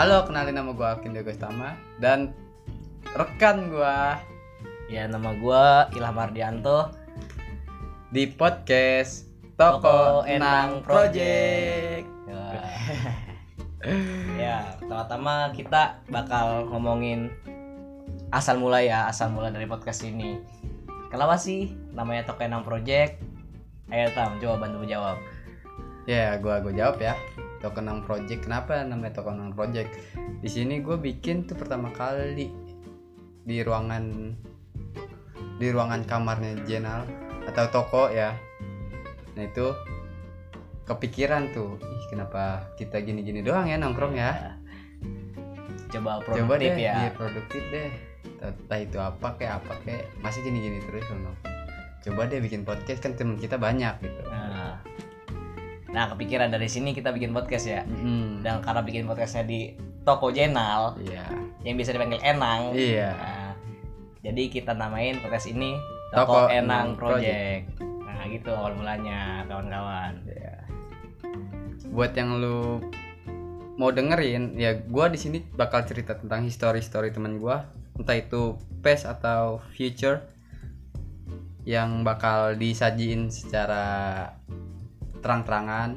Halo, kenalin nama gue Alkin Diego Tama dan rekan gue Ya nama gua Ilham Mardianto di podcast Toko Toko Enang Enang Project. Ya, pertama-tama kita bakal ngomongin asal mula ya, asal mula dari podcast ini. Kenapa sih namanya Toko Enang Project? Ayo Tam, coba bantu menjawab. Ya, gue gue jawab ya. Toko Enang Project. Kenapa namanya Toko Enang Project? Di sini gue bikin tuh pertama kali di ruangan di ruangan kamarnya Jenal atau toko ya. Nah itu kepikiran tuh, ih kenapa kita gini-gini doang ya nongkrong ya? Coba Coba produktif deh, ya. iya, produktif deh. Entah itu apa kayak apa kayak masih gini-gini terus Rono. Coba deh bikin podcast kan temen kita banyak gitu. Nah, nah, kepikiran dari sini kita bikin podcast ya. Mm. Dan karena bikin podcastnya di Toko Jenal Iya. yang bisa dipanggil Enang. Iya. Nah, jadi kita namain podcast ini Toko Toko, Enang Enang Project. Nah gitu awal mulanya kawan-kawan. Iya. Buat yang lu mau dengerin, ya gua di sini bakal cerita tentang history-story teman gua, entah itu past atau future yang bakal disajiin secara terang-terangan,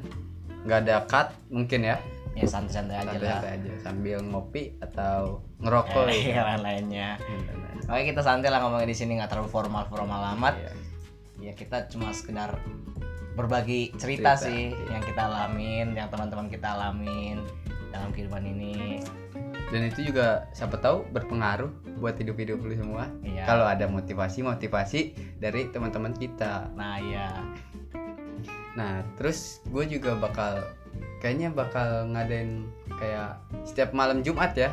nggak ada cut mungkin ya, Ya santai-santai aja lah. santai-santai aja sambil ngopi atau ngerokok Eh, ya. yang lainnya. Oke kita santai lah ngomongin di sini nggak terlalu formal-formal amat. Iya. Ya kita cuma sekedar berbagi cerita, Cerita, sih iya. yang kita alamin, yang teman-teman kita alamin dalam kehidupan ini. Dan itu juga siapa tahu berpengaruh buat hidup-hidup lu semua. Iya. Kalau ada motivasi-motivasi dari teman-teman kita. Nah ya Nah, terus gue juga bakal kayaknya bakal ngadain kayak setiap malam Jumat ya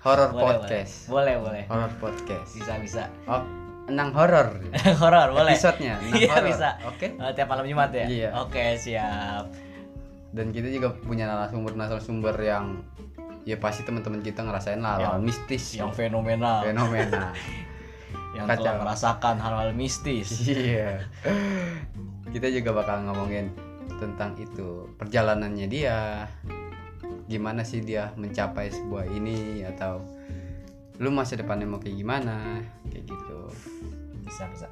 horror boleh, podcast. Boleh boleh. Horror podcast. Bisa bisa. Oh, enang horor. Horor boleh. Episodenya enang Iya, horor. bisa. Oke. Eh, tiap malam Jumat ya. Iya. Oke siap. Dan kita juga punya narasumber-narasumber yang ya pasti teman-teman kita ngerasain lah hal Yang- mistis, Yang fenomenal. fenomena. yang Kacau. telah merasakan hal-hal mistis. Iya. Kita juga bakal ngomongin tentang itu perjalanannya dia. Gimana sih dia mencapai sebuah ini atau lu masa depannya mau kayak gimana? Kayak gitu. Bisa bisa.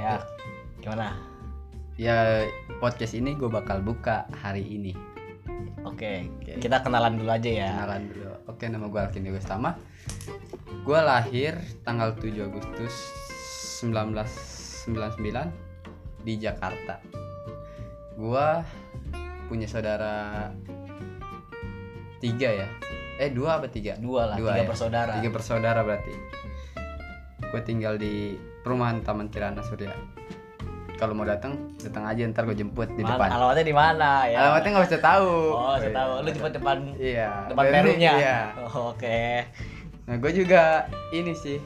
Ya, gimana? Ya podcast ini gue bakal buka hari ini. Oke, Oke. kita kenalan dulu aja ya. Kenalan dulu. Oke, nama gue Alkin Diego Stama. Gue lahir tanggal 7 Agustus 1999 di Jakarta. Gue punya saudara tiga ya. Eh dua apa tiga? Dua lah, Dua tiga ya. bersaudara. Tiga bersaudara berarti. Gue tinggal di perumahan Taman Kirana Surya. Kalau mau datang, datang aja ntar gue jemput di Mana- depan. Alamatnya di mana ya? Alamatnya nggak usah tahu. Oh, saya tahu. Lu jemput depan Iya. depan perunya. Iya. Oh, Oke. Nah gue juga ini sih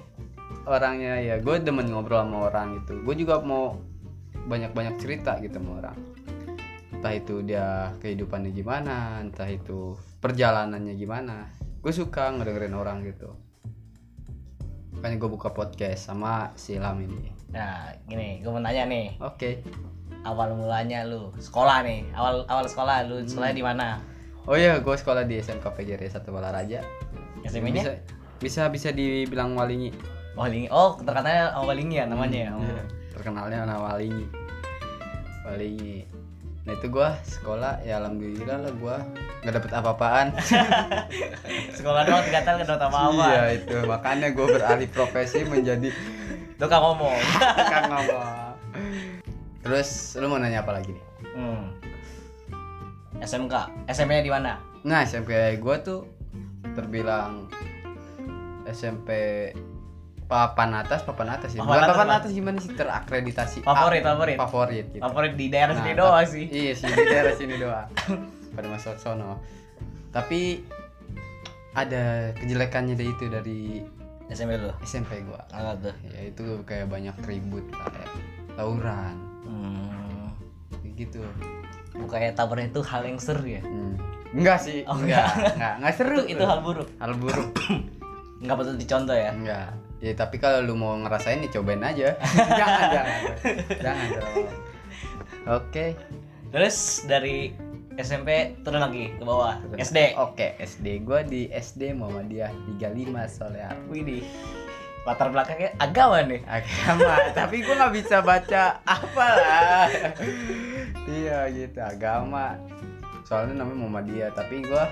orangnya ya gue demen ngobrol sama orang gitu. Gue juga mau banyak-banyak cerita gitu sama orang. Entah itu dia kehidupannya gimana, entah itu perjalanannya gimana. Gue suka ngedengerin orang gitu. Makanya gue buka podcast sama si Ilham ini. Nah, gini, gue mau nanya nih, Oke. awal mulanya lu sekolah nih, awal awal sekolah lu sekolahnya di mana? Oh iya, gue sekolah di SMK PGRI Satu Balaraja. SMP-nya? Bisa, bisa bisa dibilang Walingi. Walingi. Oh, terkenalnya oh, Walingi ya namanya ya. Oh. Iya, terkenalnya nama Walingi Walingi nah itu gua sekolah ya alhamdulillah lah gua nggak dapet apa-apaan Sekolah doang tiga tahun nggak tahu apa-apa. iya itu makanya gua beralih profesi menjadi Tukang ngomong. tukang ngomong terus lu mau nanya apa lagi nih Hmm. SMK. SMP-nya di mana? nah SMP gua tuh terbilang SMP papan atas papan atas ya Papan atas, papan atas gimana sih terakreditasi Favorit, A, favorit. favorit gitu. Favorit di daerah Nah, sini doang sih. Iya sih di daerah sini doang. Pada masuk sono. Tapi ada kejelekannya dari itu dari SMP lu. SMP gua. Apa tuh? Ya itu kayak banyak ribut kayak tawuran Hmm. kayak gitu. Bukannya tawuran itu hal yang seru ya? Hmm. Enggak sih. Oh, enggak. Enggak, enggak seru. Itu, itu hal buruk. hal buruk. Nggak patut dicontoh ya? Enggak. Ya tapi kalau lu mau ngerasain ya cobain aja. jangan jangan. jangan. dong. Oke. Terus dari SMP turun lagi ke bawah SD Oke, SD gua di SD Muhammadiyah 35 Solear. Widih latar belakangnya agama nih Agama, tapi gua nggak bisa baca apa lah. iya gitu, agama. Soalnya namanya Muhammadiyah, tapi gua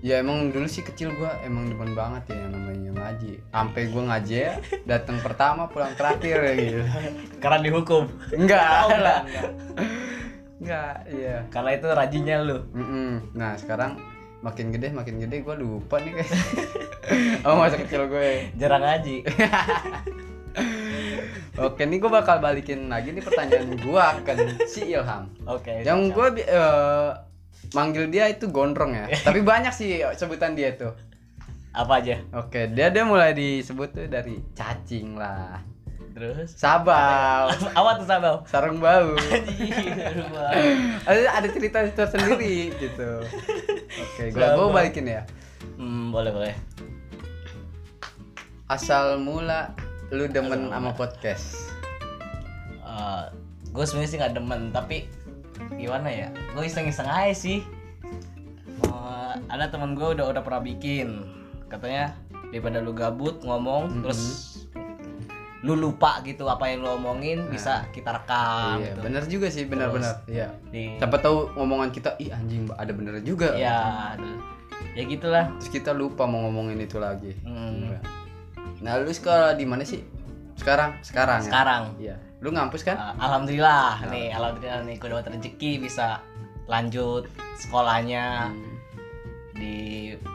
Ya emang dulu sih kecil gua emang demen banget ya yang namanya ngaji. Sampai gua ngaji ya, datang pertama pulang terakhir ya gitu. karena dihukum Enggak enggak, lah. enggak. Enggak, iya. karena itu rajinnya lu Mm-mm. Nah sekarang makin gede makin gede gue lupa nih guys. oh masa kecil gue. jarang ngaji Oke nih gue bakal balikin lagi nih pertanyaan gue ke si Ilham. oke Yang gue manggil dia itu gondrong ya. Tapi banyak sih sebutan dia tuh. apa aja Oke dia dia mulai disebut tuh dari cacing lah, terus sabau, apa tuh sabau sarung bau. Ada ada cerita tersendiri gitu. Oke gue gue balikin ya. hmm boleh boleh Asal mula lu demen sama podcast. gue sebenarnya sih nggak demen tapi gimana ya gue iseng-iseng aja sih Eh, ada teman gue udah udah pernah bikin katanya daripada lu gabut ngomong Mhm. terus lu lupa gitu apa yang lu omongin bisa kita rekam iya, gitu. bener juga sih, benar-benar. Iya. di Siapa tahu ngomongan kita, ih anjing, ada bener juga. ya aduh. ya gitulah Terus kita lupa mau ngomongin itu lagi. Hmm, Iya. Nah, lu sekolah di mana sih? Sekarang, sekarang ya? sekarang Iya. Lu ngampus kan? Uh, alhamdulillah nih alhamdulillah nih gue dapat rezeki bisa lanjut sekolahnya Hmm. di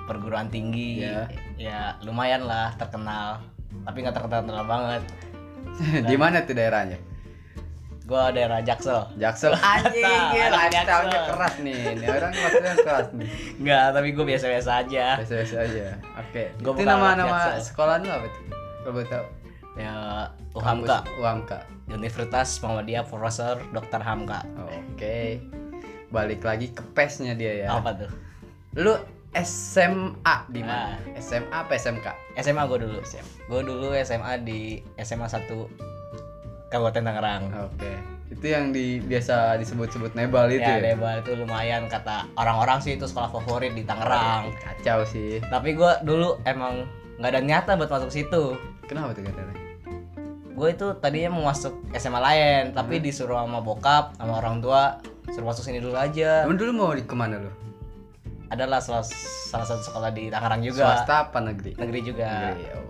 perguruan tinggi Ya. ya lumayan lah terkenal tapi nggak terkenal terkenal banget di mana tuh daerahnya? gue daerah Jaksel Jaksel anjing, lifestyle-nya keras nih. Ini orang lifestyle keras nih. nggak tapi gue biasa biasa aja Biasa-biasa aja. Oke. Gua itu nama-nama sekolah lu apa tuh? Kalau boleh tahu. Ya Uhamka UHAMKA. Universitas Muhammadiyah Profesor Dr. Hamka Oke. Balik lagi ke PES-nya dia ya. apa tuh Lu SMA di mana? Ah. SMA apa SMK? SMA gue dulu gue dulu SMA di SMA 1 Kabupaten Tangerang Oke. Itu yang di biasa disebut-sebut nebal itu ya, ya. Debal itu lumayan kata orang-orang sih itu sekolah favorit di Tangerang Kacau sih. tapi gue dulu emang nggak ada niatan buat masuk situ Kenapa tuh katanya? Gue itu tadinya mau masuk SMA lain Hmm. tapi disuruh sama bokap sama orang tua suruh masuk sini dulu aja Emang dulu mau di ke mana lu? adalah salah, salah satu sekolah di Tangerang juga Swasta apa negeri? negeri juga Negeri. Oh.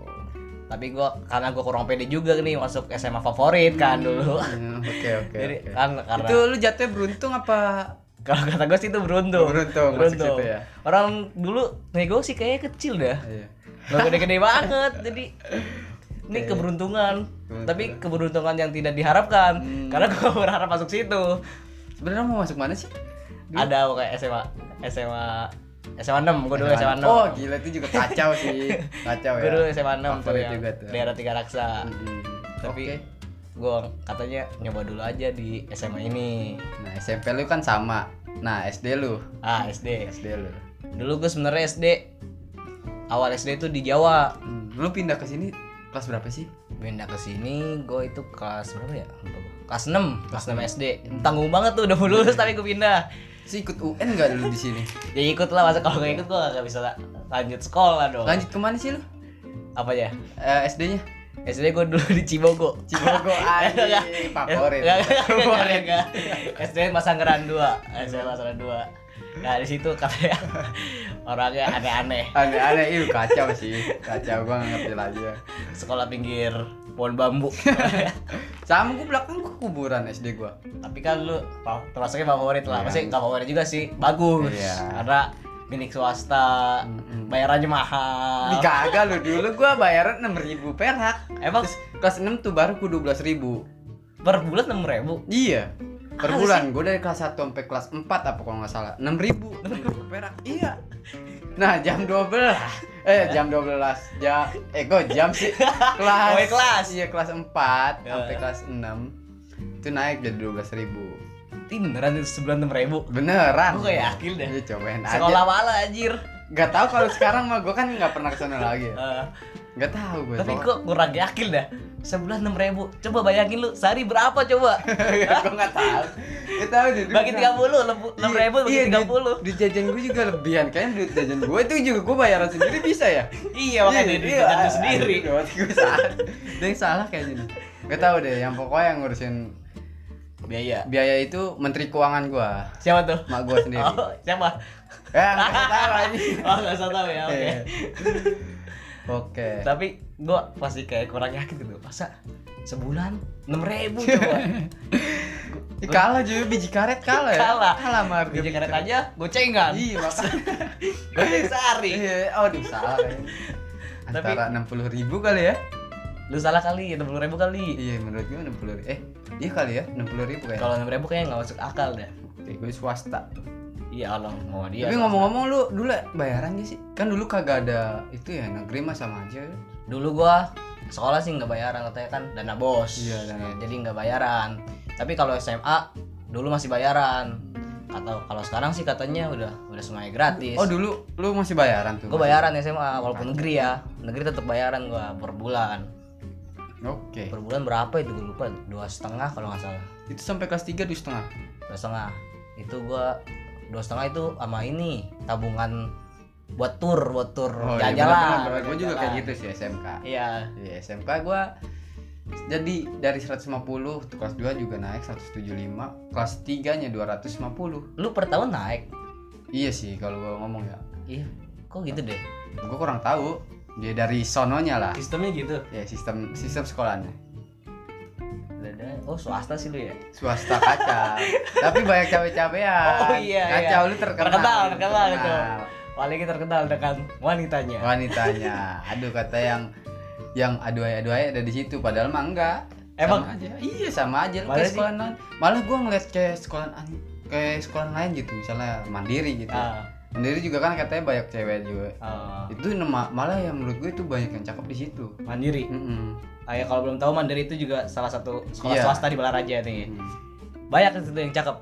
tapi gue karena gue kurang pede juga nih masuk SMA favorit kan dulu Hmm, Oke oke. jadi kan karena Itu lu jatuhnya beruntung apa? kalau kata gue sih itu beruntung Beruntung masuk situ ya. orang dulu gue sih kayaknya kecil dah Iya. gede-gede banget jadi ini Oke. keberuntungan tapi keberuntungan yang tidak diharapkan Hmm. karena gue berharap masuk situ Sebenarnya mau masuk mana sih? Dulu? ada pokoknya SMA SMA SMA 6 gue dulu SMA 6 Oh gila itu juga kacau sih. Kacau ya. gue dulu SMA 6 tuh tuh. daerah tiga raksa Mm-mm. tapi Oke. gue katanya nyoba dulu aja di SMA ini Nah SMP lu kan sama. Nah SD lu. ah SD SD lu. dulu gue sebenarnya SD awal SD itu di Jawa Hmm, Lu pindah ke sini kelas berapa sih? pindah ke sini gue itu kelas berapa ya kelas 6 kelas 6 SD tanggung banget tuh udah mau lulus tapi gue pindah Terus ikut UN gak dulu di sini? ya ikut lah masa kalau nggak ikut gue gak bisa la- lanjut sekolah dong Lanjut ke mana sih lu? apa ya Eh, SD-nya? SD gue dulu di Cibogo Cibogo anjing favorit. Favorit. SD Masanggeran 2 SD Masanggeran 2 Nah di situ katanya orangnya aneh-aneh Aneh-aneh itu kacau sih. Kacau gua gak ngerti lagi ya. sekolah pinggir pohon bambu Sama gua belakang gua kuburan SD gua. tapi kan lu termasuknya favorit lah Iya. pasti nggak favorit juga sih bagus Iya. karena milik swasta Mm-mm. bayarannya mahal Di kagak lu dulu gua bayaran 6000 perak. emang Kelas 6 tuh baru ku 12000. per bulan enam ribu Iya. Per Ah, bulan gua dari kelas 1 sampai kelas 4 apa kalau nggak salah. 6000 6000 perak. Iya. Nah, jam 12. Eh, jam 12. Jam eh kok jam sih? Kelas. Oh, iya, kelas. Iya, kelas 4 Ya. sampai kelas 6. Itu naik jadi 12000. ini beneran itu sebulan enam ribu Beneran. gue kayak yakin deh Iya, cobain aja. sekolah mana anjir Gak tahu kalau sekarang mah gua kan nggak pernah ke sana lagi. ya. Gak tahu gue. tapi kok kurang yakin dah? Sebulan enam ribu. Coba bayangin lu sehari berapa coba? Gue nggak tahu. Gak tahu deh. bagi tiga puluh enam ribu bagi iya, tiga puluh. Duit jajan gue juga lebihan. Kayaknya duit jajan gue itu juga gue bayaran sendiri bisa ya? Iya makanya duit jajan sendiri. Gue salah. Ada yang salah kayaknya nih. Gak tahu deh yang pokoknya yang ngurusin biaya. biaya itu menteri keuangan gue siapa tuh? Mak gue sendiri. Oh siapa? Ya gak tahu aja oh nggak usah tahu ya oke. Iya. Oke. Tapi gua pasti kayak kurang yakin gitu. Masa sebulan? Enam ribu coba. Ih, Kalah juga biji karet kalah ya? Kalah. Kalah sama biji karet aja gocengan Iya makanya. Goceng sehari. Iya, aduh salah kayaknya. Tapi- Antara enam puluh ribu kali ya? lu salah kali enam puluh ribu kali. Iya, menurut gue enam puluh ribu. Eh, iya kali ya, enam puluh ribu kayak. kalau enam ribu kayaknya nggak masuk akal deh. Oke, gue swasta. Iya Allah mau dia Tapi ngomong-ngomong lu dulu bayaran gak sih? Kan dulu kagak ada itu ya negeri mah sama aja. dulu gua sekolah sih nggak bayaran katanya kan dana bos. Iya, dana- jadi nggak bayaran. Tapi kalau SMA dulu masih bayaran. Atau kalau sekarang sih katanya udah udah semuanya gratis. Oh dulu lu masih bayaran tuh? gue bayaran SMA walaupun negeri ya. Negeri tetap bayaran gua per bulan. Oke. per bulan berapa itu gue lupa. Dua setengah kalau nggak salah. Itu sampai kelas 3 dua setengah. dua setengah. Itu gua dua setengah itu sama ini tabungan buat tur buat tur iya, jalan-jalan. Gue juga jalan. kayak gitu sih SMK. iya. Di SMK gue jadi dari 150 tuh kelas 2 juga naik 175 kelas 3 nya 250 lu per tahun naik? Iya sih kalau gue ngomong ya. Iya kok gitu deh? Gue kurang tahu. Dia dari sononya lah. Sistemnya gitu? Ya sistem sistem sekolahnya oh swasta sih lu ya? Swasta kacau tapi banyak cabe-cabean. Oh, iya, kacau iya. lu terkenal Terkenal, terkenal itu. paling terkenal dengan wanitanya. Wanitanya. Aduh kata yang yang aduai aduai ada di situ. Padahal mah enggak. Emang? sama aja. Iya sama aja. Lu kayak sekolah malah gua ngeliat kayak sekolah kayak sekolah lain gitu. Misalnya mandiri gitu. Ah, mandiri juga kan katanya banyak cewek juga ah, itu nama malah yang menurut gue itu banyak yang cakep di situ mandiri Mm-mm. ah, ya kalau belum tahu mandiri itu juga salah satu sekolah Iya. swasta di Balaraja nih Mm. banyak itu yang cakep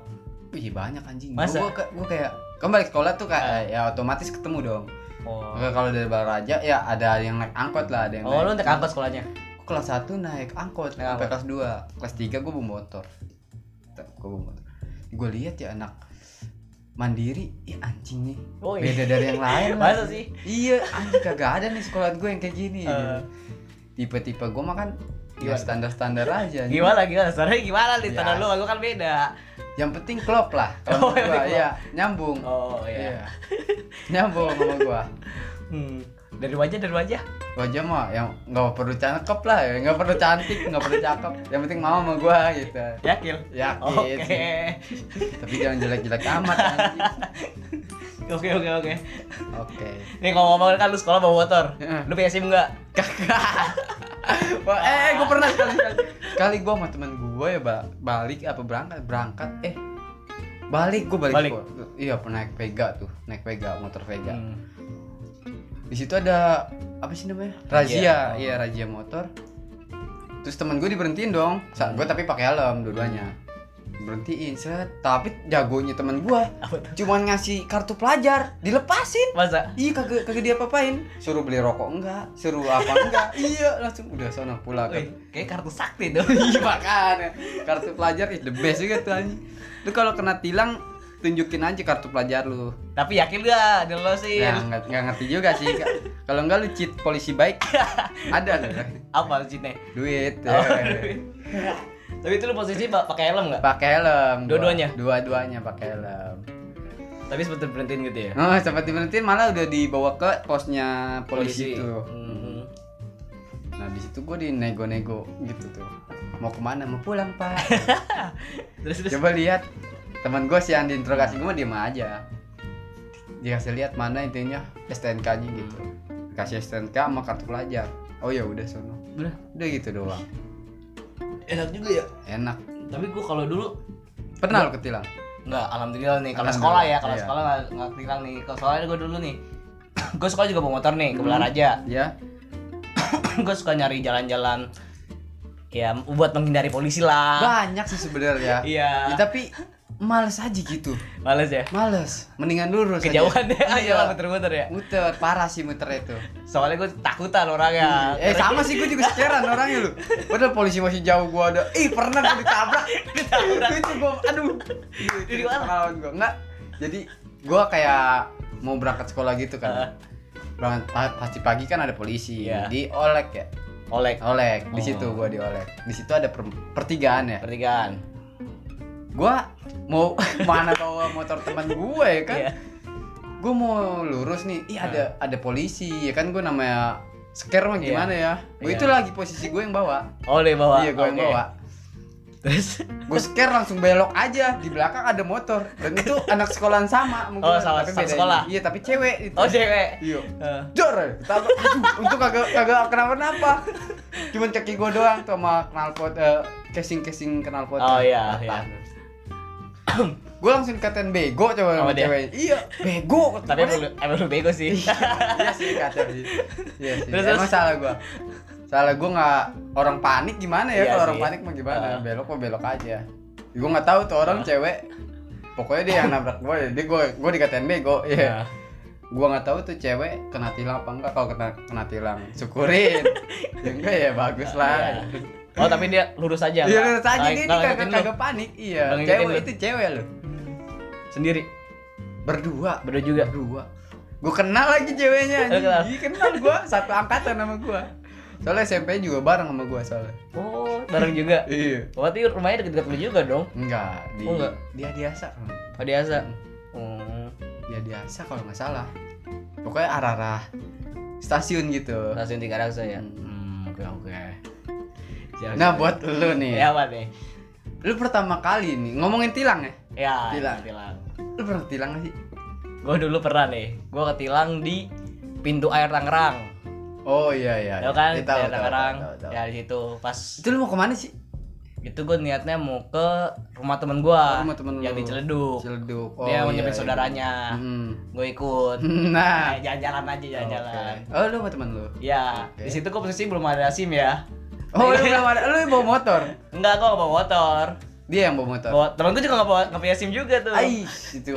Wih banyak anjing. Masa? Gue gue kayak kan balik sekolah tuh kayak ya otomatis ketemu dong. oh kalau dari Balaraja ya ada yang naik angkot lah, ada yang oh lu naik angkot sekolahnya kelas 1 naik angkot Naik sampai kelas 2. Kelas 3 gue bawa motor. Gue bawa motor. Gue lihat ya anak mandiri, ih anjing nih. Oh, iya. Beda dari yang lain. lah. masa sih Iya, anjing kagak ada nih sekolah gue yang kayak gini. Gitu. Tipe-tipe gue mah kan ya standar-standar aja. gimana gimana sebenarnya gimana nih Ya. standar lu sama gua kan beda Yang penting klop lah. Oh, Kalau gua ya nyambung. oh Iya. iya nyambung sama gua. hmm. Dari wajah dari wajah. Wajah mah yang nggak perlu cakep lah ya. Nggak perlu cantik nggak perlu cakep. Yang penting mau sama gua gitu. Yakin? Yakin. Oke. Sih. tapi jangan jelek-jelek amat anjing. oke oke oke. Oke. Nih kalau ngomongin kan lu sekolah bawa motor. Heeh. lu punya sim nggak? Kakak Wah, eh gua pernah sekali sekali. Kali gua sama teman gua ya ba- balik apa berangkat berangkat. Eh balik gua balik, Balik. Gua- iya pernah naik Vega tuh. Naik Vega motor Vega. Hmm. Di situ ada apa sih namanya? Razia. Razia. iya razia motor. Terus temen gue diberhentiin dong. Saat gue tapi pakai helm dua-duanya. Berhentiin set. Tapi jagonya temen gue cuman ngasih kartu pelajar. Dilepasin. Masa? Iya kagak kagak dia apain suruh beli rokok enggak suruh apa enggak. Iya langsung udah sono pulang. Wih, kayak kartu sakti tuh iya makanya. Kartu pelajar is the best juga tuh anjing. Lu kalau kena tilang tunjukin aja kartu pelajar lu tapi yakin gak dilolosin Ya nggak nggak ngerti juga sih. Kalau nggak lu cheat polisi baik ada loh. apa sih Duit. Oh, eh. tapi itu lu posisi pa- pakai helm nggak Pakai helm. Dua-duanya? Dua-duanya pakai helm. tapi sempet berhentiin gitu ya Oh, sempat diberhentiin malah udah dibawa ke posnya polisi, itu. Hmm. Nah di situ gue dinego-nego gitu tuh. Mau ke mana? Mau pulang pak. terus terus Coba lihat teman gue sih yang diinterogasi gue mah diem aja. Dikasih lihat mana intinya STNK-nya gitu. Kasih STNK sama kartu pelajar. Oh ya udah sono. Udah. Udah gitu doang. enak juga ya Enak. tapi gua kalau dulu Pernah lu ketilang? Nggak, alhamdulillah nih. Kalau sekolah ya, kalau iya. sekolah nggak nggak tilang nih. Kalau sekolah gue dulu nih, gue sekolah juga bawa motor nih ke Belaraja. Ya. gue suka nyari jalan-jalan ya buat menghindari polisi lah. Banyak sih sebenarnya. Iya. Ya, tapi males aja gitu Males ya. males mendingan lurus aja. Kejauhan deh. Ah, Iya. iya muter-muter ya. muter parah sih muter itu Soalnya gue takutan orangnya. eh sama sih gue juga scarean orangnya lu padahal polisi masih jauh gua ada ih pernah gue ditabrak Ditabrak. itu gua aduh Di itu mana? pengalaman gua enggak jadi gua kayak mau berangkat sekolah gitu kan berangkat pa- pasti pagi kan ada polisi Iya. di olek ya Olek. olek di Oh. situ gua di olek di situ ada per- pertigaan ya Pertigaan. Gua mau mana bawa motor teman gue ya kan Iya. gue mau lurus nih ih ada ada polisi ya kan gue namanya scare mah Iya. gimana ya gue Iya. itu lagi posisi gue yang bawa Oh, dia bawa. iya gue yang Oke. bawa Terus gue scare langsung belok aja di belakang ada motor dan itu anak sekolahan sama sama Oh, sama- tapi beda sekolah? iya tapi cewek itu Oh, cewek. iya Eh. Jor, tabrak. Aduh, untung kagak kagak kenapa-napa. Cuman kaki gue doang tuh sama knalpot eh, casing-casing knalpot. Oh, iya, iya. gue langsung dikatain bego coba Sama sama dia? cewek. Iya, bego. Tapi emang lu, emang lu bego sih. iya sih kata sih. Iya sih. Terus, Emang terus? salah gue. Salah gue nggak orang panik gimana ya Iya kalau orang panik mah gimana Ah. belok mah belok aja. Gue nggak tahu tuh orang cewek. Pokoknya dia yang nabrak gue, dia gue gue dikatain bego. Iya. Nah, gua nggak tahu tuh cewek kena tilang apa enggak kalau kena kena tilang syukurin ya enggak ya bagus lah Iya. Oh, tapi dia lurus aja. Iya lurus aja dia kagak kagak panik iya cewek itu cewek loh Sendiri. berdua Berdua juga. berdua gua kenal lagi ceweknya kenal? kenal gua satu angkatan sama gua soalnya SMP juga bareng sama gua soalnya Oh, bareng juga. iya Berarti rumahnya deket-deket lu juga dong. enggak di Oh, enggak? dia biasa Oh, biasa. Hmm. dia biasa kalau nggak salah pokoknya arah arah stasiun gitu Stasiun Tiga Raksa ya. Hmm. Hmm, oke oke. Siap, nah siap. buat lu nih ya apa nih? lu pertama kali nih ngomongin tilang ya Ya, Tilang. tilang. lu pernah tilang gak sih Gue dulu pernah nih. Gue ketilang di pintu air Tangerang. oh iya iya Tahu iya. kan? Iya, tahu, air tahu, Tangerang. tahu, tahu, tahu. Ya di situ pas itu lu mau ke mana sih itu gue niatnya mau ke rumah temen gue Oh, rumah temen yang lu. di Ciledug. Ciledug oh, Dia mau iya, iya. saudaranya. Mm. Gue ikut. nah Eh, jalan-jalan aja jalan-jalan. Oke. oh lu sama temen lu Ya, Oke. di situ gue posisi belum ada SIM ya. Oh lu belum ada lu bawa motor Enggak, gue gak bawa motor. dia yang bawa motor Bawa, temen gue juga gak, bawa, gak punya SIM juga tuh. Ais, itu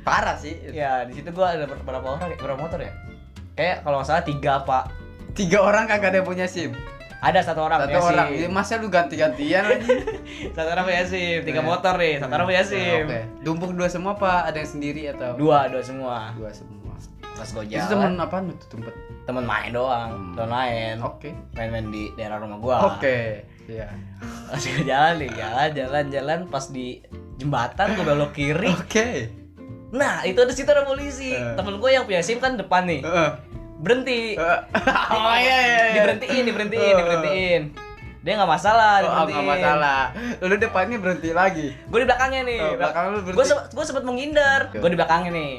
parah sih Ya, di situ gue ada ber- berapa orang, berapa motor ya? Kayak kalau nggak salah tiga pak. tiga orang kagak ada yang punya sim Ada satu orang satu punya orang SIM. Ya, masa lu ganti-gantian lagi Satu orang punya SIM, tiga Eh. motor nih, satu orang punya SIM. oke tumpuk dua semua apa ada yang sendiri atau Dua, dua semua. dua semua Pas gue itu temen jalan, apaan tuh tumpet temen main doang, Hmm. temen main, oke main-main di daerah rumah gua. oke iya Pas gue jalan nih, jalan, jalan, jalan, pas di jembatan gue belok kiri. oke Nah, itu ada situ ada polisi. Eh. Temen gue yang punya SIM kan depan nih, Heeh. berhenti. oh iya iya iya. Diberhentiin, diberhentiin, Eh. diberhentiin. Dia nggak masalah, Oh, nggak masalah. Lu depannya berhenti lagi. gue di belakangnya nih Oh, belakang lu berhenti. gue sempet gue sempet menghindar gue di belakangnya nih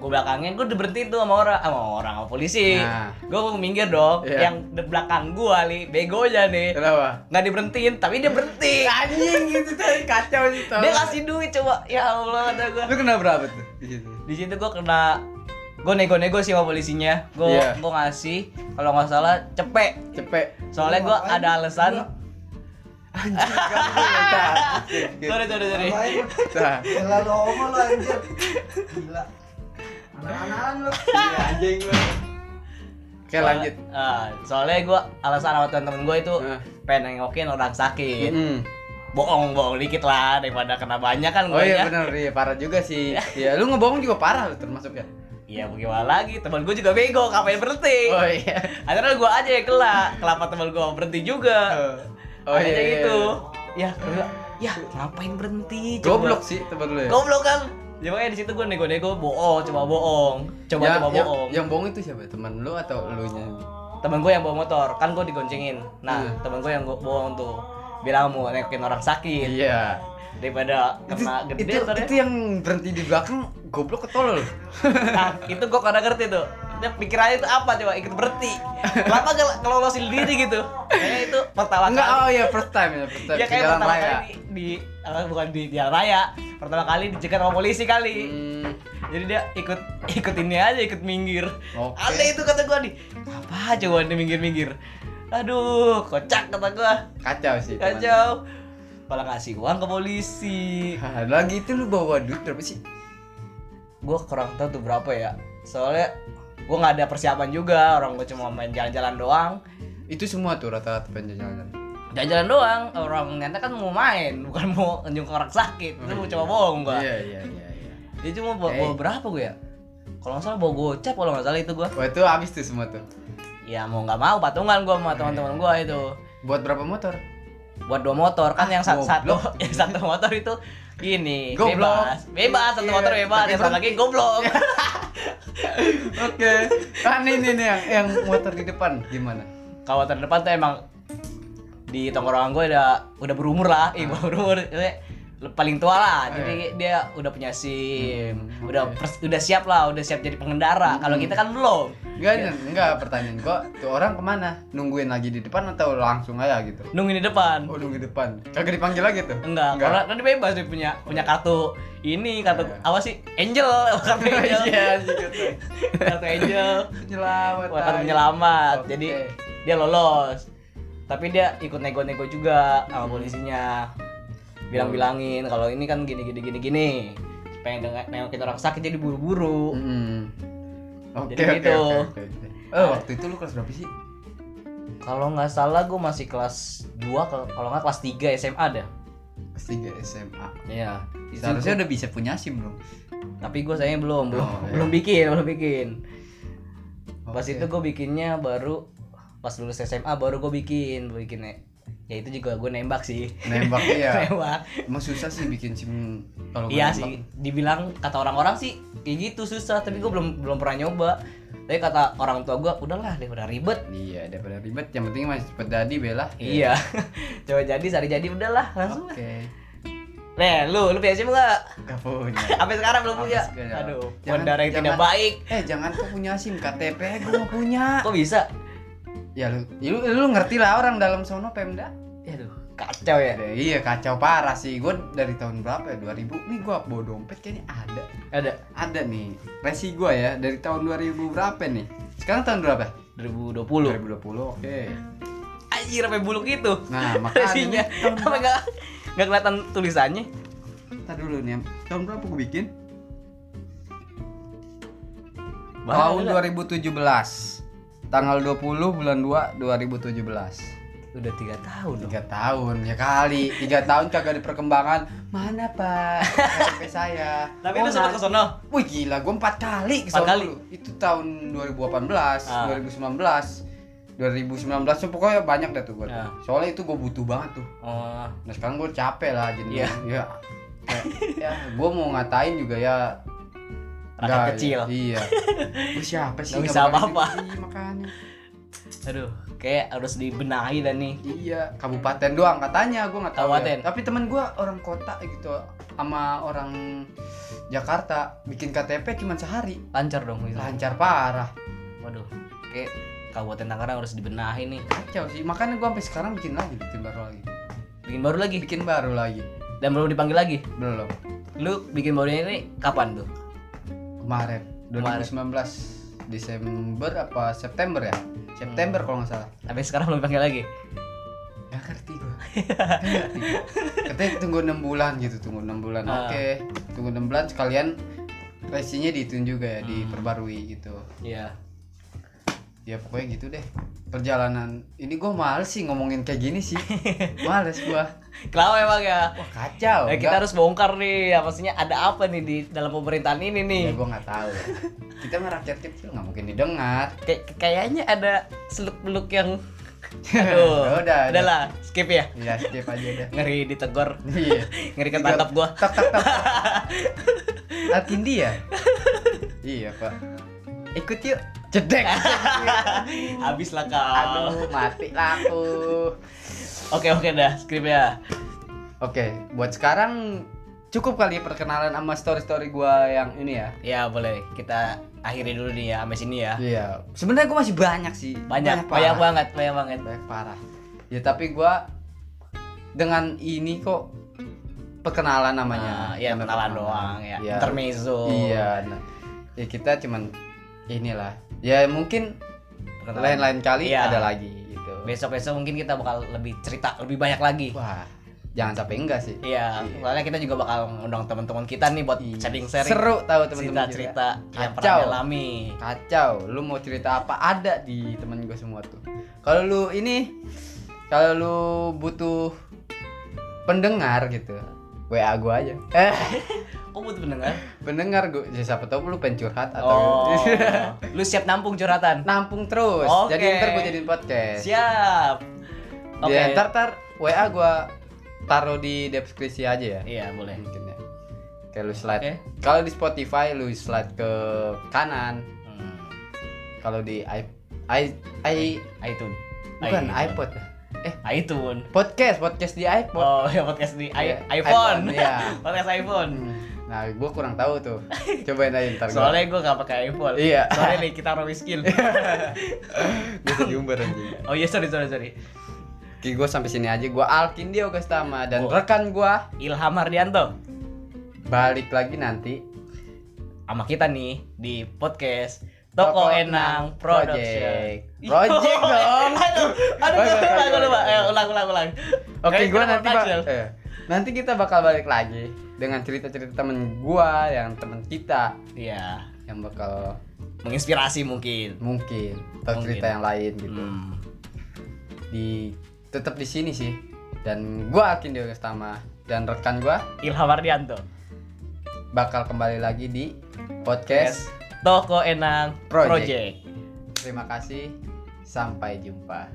gue belakangnya gue diberhentiin tuh sama orang sama orang sama polisi Nah. gue mau minggir dong Iya. yang di belakang gue li bego aja nih Kenapa? nggak diberhentiin tapi dia berhenti Anjing gitu tadi kacau sih tau. dia kasih duit coba ya allah kata gue Lu kena berapa tuh di situ? di situ gue kena gue nego-nego sih sama polisinya gue Iya. gue ngasih kalau nggak salah cepet Cepet. soalnya gue ada alasan minta. sorry sorry sorry Selalu homo lu anjir. Gila. Anak-anakan lu. iya, anjing lu. Oke lanjut. Ah, soalnya gue alasan sama temen-temen gue itu Nah. pengen nengokin orang sakit Mm. bohong bohong dikit lah daripada kena banyak kan Oh gue iya benar iya parah juga sih. Iya, lu ngebohong juga parah lu termasuk ya. Iya bagaimana lagi teman gue juga bego ngapain berhenti Oh iya. akhirnya gue aja yang kela kenapa teman gue berhenti juga Oh Akhirnya iya. gitu ya gua, ya ngapain berhenti coba. Goblok sih temen lu ya. goblok kan ya makanya di situ gue nego-nego bohong coba bohong coba Ya, coba yang- bohong Yang bohong itu siapa? Teman lu atau lu nya? temen gue yang bawa motor kan gue digoncengin nah Hmm. temen gue yang gua bohong tuh bilang mau nengokin orang sakit Iya. daripada Itu, kena gede itu, ntar ya. itu yang berhenti di belakang goblok ketolol. Nah, itu gua kadang ngerti tuh. Pikirannya itu apa coba ikut berhenti. Kenapa gak ngelolosin diri gitu? Kayaknya itu pertama Enggak, kali. oh iya first time ya, first time Ya kayak jalan pertama raya. kali di, di eh, bukan di jalan raya. Pertama kali dicegat sama polisi kali. Hmm, Jadi dia ikut ikut ini aja, ikut minggir. Oke. Aneh itu kata gua nih. Apa coba nih minggir-minggir. Aduh, kocak kata gua. kacau sih. teman. Kacau. malah ngasih uang ke polisi lagi itu lu bawa duit berapa sih gue kurang tahu tuh berapa ya soalnya gue nggak ada persiapan juga orang gue cuma main jalan-jalan doang. Itu semua tuh rata-rata penjajahan jalan-jalan. Doang orang ternyata kan mau main bukan mau nyungkung orang sakit. Itu mau coba bohong gue iya iya iya iya. Dia cuma bawa, Oke. bawa berapa gue ya? Kalau nggak salah bawa gocap kalau nggak salah itu gue wah itu habis tuh semua tuh? Ya mau nggak mau patungan gue sama teman-teman gue itu. Buat berapa motor? Buat dua motor kan Ah, yang sa- satu goblok. yang satu motor itu ini Goblok. bebas. Bebas satu Iya, motor bebas yang satu lagi goblok. Oke. Kan ini nih yang yang motor di depan gimana? Kalau terdepan tuh emang di tongkrongan gue udah udah berumur lah, ih Ah. berumur, paling tua lah. Jadi dia udah punya SIM, Hmm, udah oke. pers- udah siap lah, udah siap jadi pengendara. Kalau Hmm. kita kan belum. enggak enggak pertanyaan gua tuh orang ke mana nungguin lagi di depan atau langsung aja gitu Nungguin di depan. oh nunggu di depan kagak dipanggil lagi tuh Enggak, karena kan dia bebas dia punya punya kartu ini kartu Iya. apa sih? Angel, kartu Angel. iya kartu Angel. penyelamat kartu penyelamat. Oke. Jadi dia lolos. Tapi dia ikut nego-nego juga sama polisinya. Bilang-bilangin kalau ini kan gini gini gini gini. Pengen dengar nengokin orang sakit jadi buru-buru. Mm-mm. Oke Jadi oke gitu. oke, oke. Eh waktu itu lu kelas berapa sih? Kalau nggak salah gue masih kelas 2 kalau nggak kelas 3 SMA dah. Kelas 3 SMA. Iya. Itu Seharusnya gua- udah bisa punya SIM belum? tapi gue sayangnya belum, belum, Oh, iya. belum bikin, belum bikin. Pas Oke. itu gue bikinnya baru pas lulus SMA baru gue bikin, bikinnya. Ya itu juga gue nembak sih. nembak iya. nembak. Emang susah sih bikin SIM kalau Iya nembak. sih, dibilang kata orang-orang sih kayak gitu susah, tapi gue belum belum pernah nyoba. Tapi kata orang tua gue, udahlah daripada ribet. Iya, daripada ribet yang penting masih cepet jadi bela. Iya, coba jadi, sari jadi, udahlah langsung. Oke. Nih, lu, lu punya SIM nggak? Gak punya. Sampai sekarang belum punya. Aduh, Jangan- bandara yang tidak baik. Eh jangan kau punya SIM KTP gue gak punya. Kok bisa? Ya lu, ya, lu, lu ngerti lah orang dalam sono Pemda. Ya aduh, kacau ya. Ada, iya kacau parah sih. Gue dari tahun berapa ya? 2000. Nih gue bawa dompet kayaknya ada. Ada Ada nih. Resi gue ya dari tahun 2000 berapa nih? Sekarang tahun berapa? 2020. 2020. Oke. Anjir sampai buluk itu. Nah, makanya Resinya. Apa enggak enggak kelihatan tulisannya? Ntar dulu nih. Tahun berapa gue bikin? Bahaya tahun nggak? 2017. Tanggal 20 bulan 2 2017. Udah tiga tahun dong. tiga tahun ya kali tiga tahun kagak ada perkembangan mana pak KTP saya Tapi Oh, lu sempat nanti- ke sono. Wih gila, gue empat kali ke Empat kali? dulu. Itu tahun 2018, Ah. 2019, 2019 tuh pokoknya banyak dah tuh gue. Ah. Soalnya itu gue butuh banget tuh. Oh, Nah sekarang gue capek lah jadi. Iya. Ya, ya, ya gue mau ngatain juga ya. Rakyat nggak, kecil. ya, Iya. Gue siapa sih? Nggak bisa apa-apa. Iya, makanya. aduh, kayak harus dibenahi dan nih. Iya, kabupaten doang katanya gue nggak tahu. Kabupaten. Ya. Tapi temen gue orang kota gitu sama orang Jakarta bikin KTP cuma sehari. Lancar dong gitu. Lancar parah. Waduh, kayak Kabupaten Tangerang harus dibenahi nih. kacau sih makanya gua sampai sekarang bikin lagi bikin baru lagi Bikin baru lagi bikin baru lagi dan belum dipanggil lagi. belum Lu bikin barunya ini kapan tuh? Kemarin Kemarin. 2019 Desember apa September ya September kalau nggak salah Sampai sekarang belum dipanggil lagi. nggak ngerti Nggak ngerti. katanya tunggu enam bulan gitu tunggu enam bulan Ah. oke tunggu enam bulan sekalian resinya dihitung juga ya Hmm. diperbarui gitu Iya. ya pokoknya gitu deh perjalanan ini gua males sih ngomongin kayak gini sih males gua Kenapa emang ya? wah kacau Ya, kita harus bongkar nih, apa maksudnya ada apa nih di dalam pemerintahan ini nih? ya gua nggak tahu kita mah rakyat kecil nggak mungkin didengar Kayak kayaknya ada seluk-beluk yang Aduh. udah, udah. Udahlah, skip ya. ya skip aja udah Ngeri ditegor, iya ngeri ketangkap gua. tak tak tak Latin dia iya pak ikut yuk cedek Habis lah kau. aduh mati lah aku Oke oke dah, skip ya. oke buat sekarang cukup kali ya perkenalan sama story story gua yang ini ya Ya boleh, kita akhiri dulu nih ya sampai sini ya. iya sebenarnya gua masih banyak sih Banyak, banyak, parah. banget, banyak banget. banyak parah ya tapi gua dengan ini kok perkenalan namanya Nah, ya Namanya kenalan doang ya. Iya. Intermezzo. iya nah, ya kita cuman inilah ya mungkin Perkenalan. lain-lain kali Iya. ada lagi gitu Besok-besok mungkin kita bakal lebih cerita lebih banyak lagi. wah jangan sampai enggak sih Iya, soalnya kita juga bakal undang teman-teman kita nih buat Iya. sharing-sharing seru tahu teman-teman kita. cerita-cerita yang Kacau. pernah dialami. kacau lu mau cerita apa ada di temen gue semua tuh kalau lu ini kalau lu butuh pendengar gitu wa gue aja eh Kok butuh pendengar? pendengar gue ya, siapa tahu lu pengen curhat atau Oh, lu siap nampung curhatan? nampung terus Oke. jadi ntar gue jadiin podcast Siap. Oke. Ya, ntar ntar wa gue taruh di deskripsi aja ya Iya, boleh. mungkin ya kayak lu slide Oke. kalau di Spotify lu slide ke kanan Hmm. kalau di i i, i iTunes. bukan iPhone. iPod eh iTunes. podcast podcast di iPod Oh, ya podcast di i- Iya, iPhone. iPhone, iya. podcast iPhone. Hmm. Nah gue kurang tahu tuh cobain aja ntar. Soalnya gue gak pakai iPhone. Iya. Soalnya nih kita orang miskin. gue diumbar anjing oh iya, sorry, sorry, sorry. Oke, gue sampai sini aja. Gue Alkin Dio Gastama dan Oh. rekan gue Ilham Ardianto balik lagi nanti sama kita nih di podcast Toko, Enang Production. Project dong. aduh, aduh, baik, ulang, baik, ulang, ulang, ulang. Oke, gue nanti taksel. eh, nanti kita bakal balik lagi dengan cerita-cerita temen gue yang temen kita Iya, yang bakal menginspirasi mungkin. mungkin atau Mungkin. cerita yang lain gitu. Hmm. Di tetap di sini sih. Dan gue Alkin Dio Gastama dan rekan gue Ilham Ardianto. bakal kembali lagi di podcast. Toko Enang Project. Project. Terima kasih. Sampai jumpa.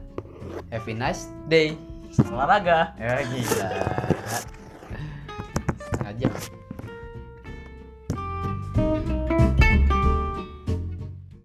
Have a nice day. Olahraga. Ya gila. Дякую.